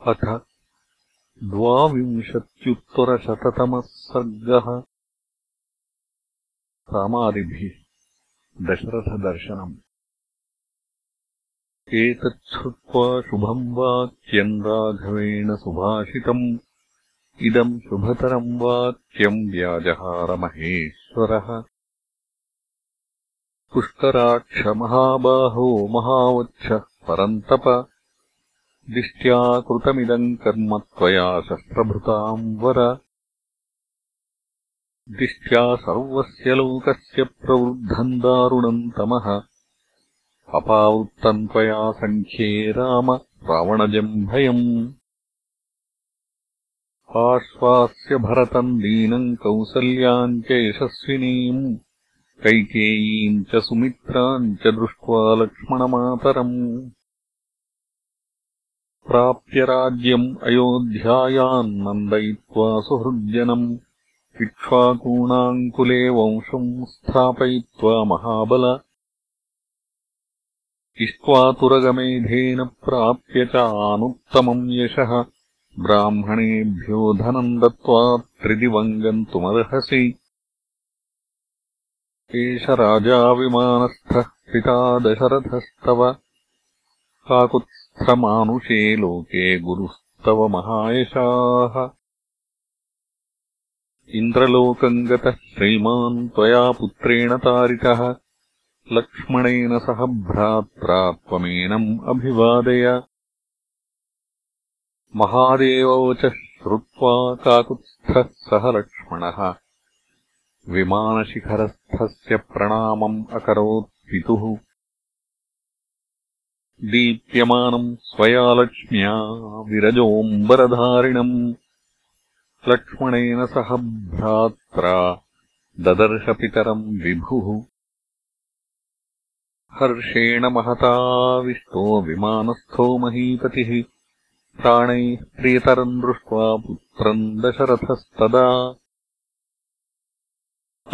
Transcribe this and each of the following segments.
अथ द्वाविंशत्युत्तरशततमः सर्गः रामादिभिः दशरथदर्शनम्। एतच्छ्रुत्वा शुभम् वाक्यम् राघवेण सुभाषितम्। इदम् शुभतरम् वाक्यम् व्याजहारमहेश्वरः। पुष्कराक्षमहाबाहो महावच्छः परन्तप दिष्ट्या कृतमिदम् कर्म त्वया शस्त्रभृताम् वर। दिष्ट्या सर्वस्य लोकस्य प्रवृद्धम् दारुणम् तमः। अपावृत्तम् त्वया सङ्ख्ये राम रावणजम् भयम्। आश्वास्य भरतम् दीनम् कौसल्याम् च यशस्विनीम्। कैकेयीम् च सुमित्राम् च दृष्ट्वा लक्ष्मणमातरम् प्राप्य राज्यम् अयोध्यायाम् नन्दयित्वा सुहृज्जनम् इक्ष्वाकूणाम् कुले वंशम् स्थापयित्वा महाबल। इष्ट्वातुरगमेधेन प्राप्य च आनुत्तमम् यशः। ब्राह्मणेभ्यो धनम् दत्त्वा त्रिदिवम् गन्तुमर्हसि एष राजाविमानस्थः पिता दशरथस्तव काकुत्स्थमानुषे लोके गुरुस्तव महायशाः इन्द्रलोकम् गतः श्रीमान् त्वया पुत्रेण तारितः लक्ष्मणेन सह भ्रात्रा त्वमेनम् अभिवादय महादेववचः श्रुत्वा काकुत्स्थः सह लक्ष्मणः विमानशिखरस्थस्य प्रणामम् अकरोत् पितुः दीप्यमानम् स्वया लक्ष्म्या विरजोऽम्बरधारिणम्। लक्ष्मणेन सह भ्रात्रा ददर्शपितरम् विभुः। हर्षेण महताविष्टो विमानस्थो महीपतिः। प्राणैः प्रियतरम् दृष्ट्वा पुत्रम् दशरथस्तदा।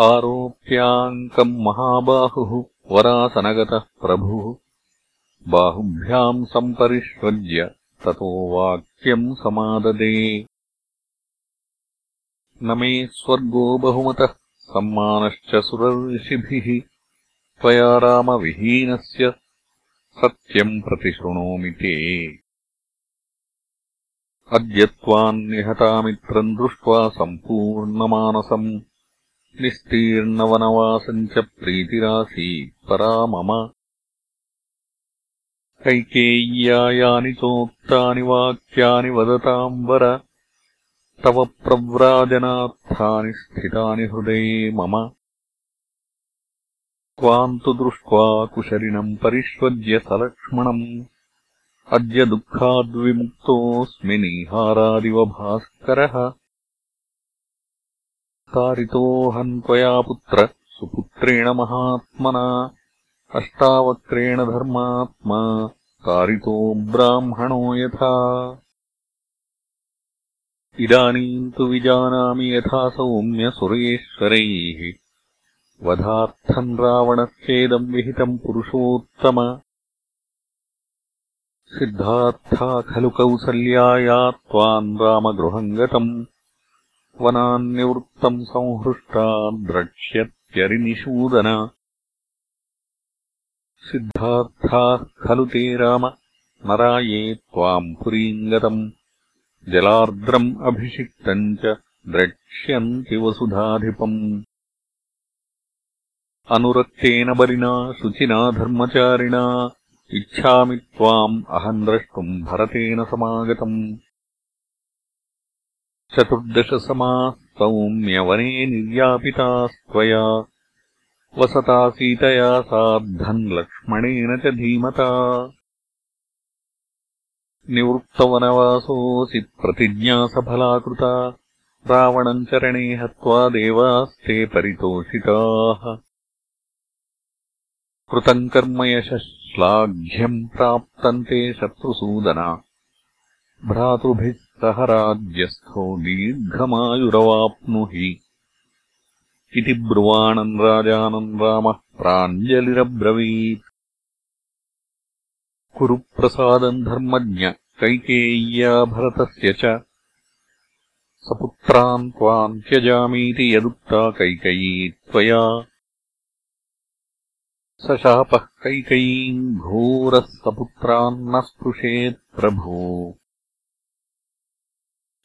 आरोप्याङ्कम् महाबाहुः वरासनगतः प्रभुः बाहुभ्याम् सम्परिष्वज्य ततो वाक्यम् समाददे। न मे स्वर्गो बहुमतः सम्मानश्च सुरर्षिभिः। त्वया रामविहीनस्य सत्यम् प्रतिशृणोमि ते। अद्य त्वान्निहतामित्रम् दृष्ट्वा सम्पूर्णमानसम्। निस्तीर्णवनवासम् च प्रीतिरासीत् परा मम कैकेय्या यानि चोक्तानि वाक्यानि वदताम् वर तव प्रव्राजनार्थानि स्थितानि हृदये मम। त्वाम् तु दृष्ट्वा कुशलिनम् परिष्वज्य सलक्ष्मणम्। अद्य दुःखाद्विमुक्तोऽस्मि नीहारादिव भास्करः। तारितोऽहम् त्वया पुत्र सुपुत्रेण महात्मना अष्टावक्रेण धर्मात्मा कारितो ब्राह्मणो यथा। इदानीम् तु विजानामि यथा सौम्यसुरेश्वरैः वधार्थम् रावणस्येदम् विहितम् पुरुषोत्तम। सिद्धार्था खलु कौसल्याया त्वाम् रामगृहम् गतम्। वनान्निवृत्तम् संहृष्टा द्रक्ष्यत्यरिनिषूदन सिद्धार्थाः खलु ते राम। नराये त्वाम् पुरीम् गतम् जलार्द्रम् अभिषिक्तम् च द्रक्ष्यन्ति वसुधाधिपम्। अनुरक्तेन बलिना शुचिना धर्मचारिणा। इच्छामि त्वाम् अहम् द्रष्टुम् भरतेन समागतम्। चतुर्दशसमाः सौम्यवने निर्यापितास्त्वया वसता सीतया सार्धम् लक्ष्मणेन च धीमता। निवृत्तवनवासोऽसि प्रतिज्ञासफला कृता रावणम् चरणे हत्वा देवास्ते परितोषिताः। कृतम् कर्म यशः श्लाघ्यम् प्राप्तम् ते शत्रुसूदना। भ्रातृभिः सह राज्यस्थो दीर्घमायुरवाप्नुहि इति ब्रुवाणम् राजानम् रामः प्राञ्जलिरब्रवीत्। कुरु प्रसादम् धर्मज्ञ कैकेय्या भरतस्य च। सपुत्रान् त्वाम् त्यजामीति यदुक्ता कैकयी त्वया। स शापः कैकयीम् घोरः सपुत्रान्न स्पृशेत् प्रभो।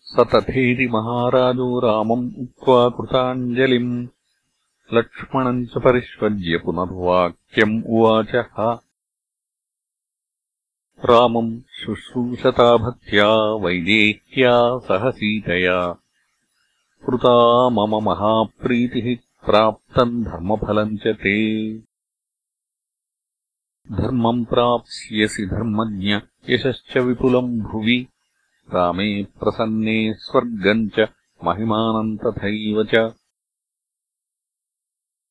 स तथेति महाराजो रामम् उक्त्वा कृताञ्जलिम् लक्ष्मणम् च परिष्वज्य पुनर्वाक्यम् उवाचः। रामम् शुश्रूषता भक्त्या वैदेह्या सह सीतया। कृता मम महाप्रीतिः प्राप्तम् धर्मफलम् च ते। धर्मम् प्राप्स्यसि धर्मज्ञ यशश्च विपुलम् भुवि। रामे प्रसन्ने स्वर्गम् च महिमानम् तथैव च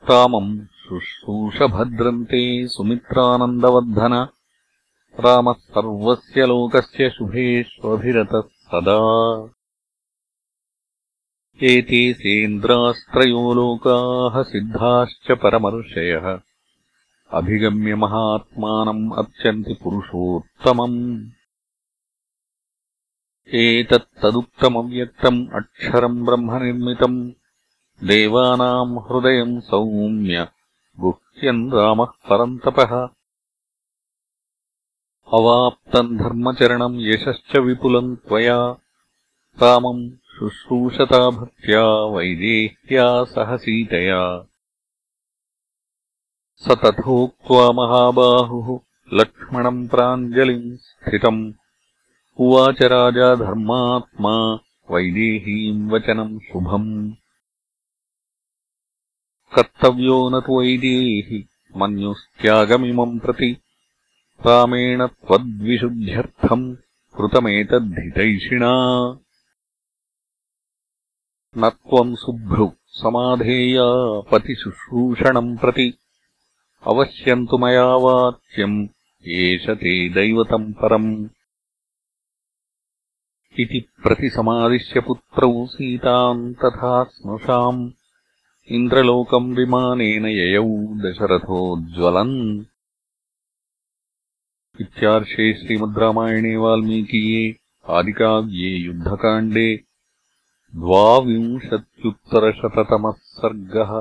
रामम् शुश्रूषभद्रन्ते सुमित्रानन्दवर्धन। रामः सर्वस्य लोकस्य शुभेष्वभिरतः सदा। एते सेन्द्रास्त्रयो लोकाः सिद्धाश्च परमर्षयः। अभिगम्य महात्मानम् अर्चन्ति पुरुषोत्तमम्। एतत्तदुक्तमव्यक्तम् अक्षरम् ब्रह्मनिर्मितम् देवानाम् हृदयम् सौम्य गुह्यम् रामः परन्तपः। अवाप्तम् धर्मचरणम् यशश्च विपुलम् त्वया। रामम् शुश्रूषता भक्त्या वैदेह्या सह सीतया स तथोक्त्वा महाबाहुः लक्ष्मणम् प्राञ्जलिम् स्थितम्। उवाच राजा धर्मात्मा वैदेहीम् वचनम् शुभम् कर्तव्यो न तु वैदेहि मन्युस्त्यागमिमम् प्रति। रामेण त्वद्विशुद्ध्यर्थम् कृतमेतद्धितैषिणा। न त्वम् सुभ्रु समाधेया पतिशुश्रूषणम् प्रति। अवश्यम् तु मया वाच्यम् एष ते दैवतम् परम्। इति प्रतिसमादिश्य पुत्रौ सीताम् तथा स्नुषाम् इन्द्रलोकम् विमानेन ययौ दशरथोज्ज्वलन् इत्यार्षे श्रीमद् रामायणे वाल्मीकीये आदिकाव्ये युद्धकाण्डे द्वाविंशत्युत्तरशततमः सर्गः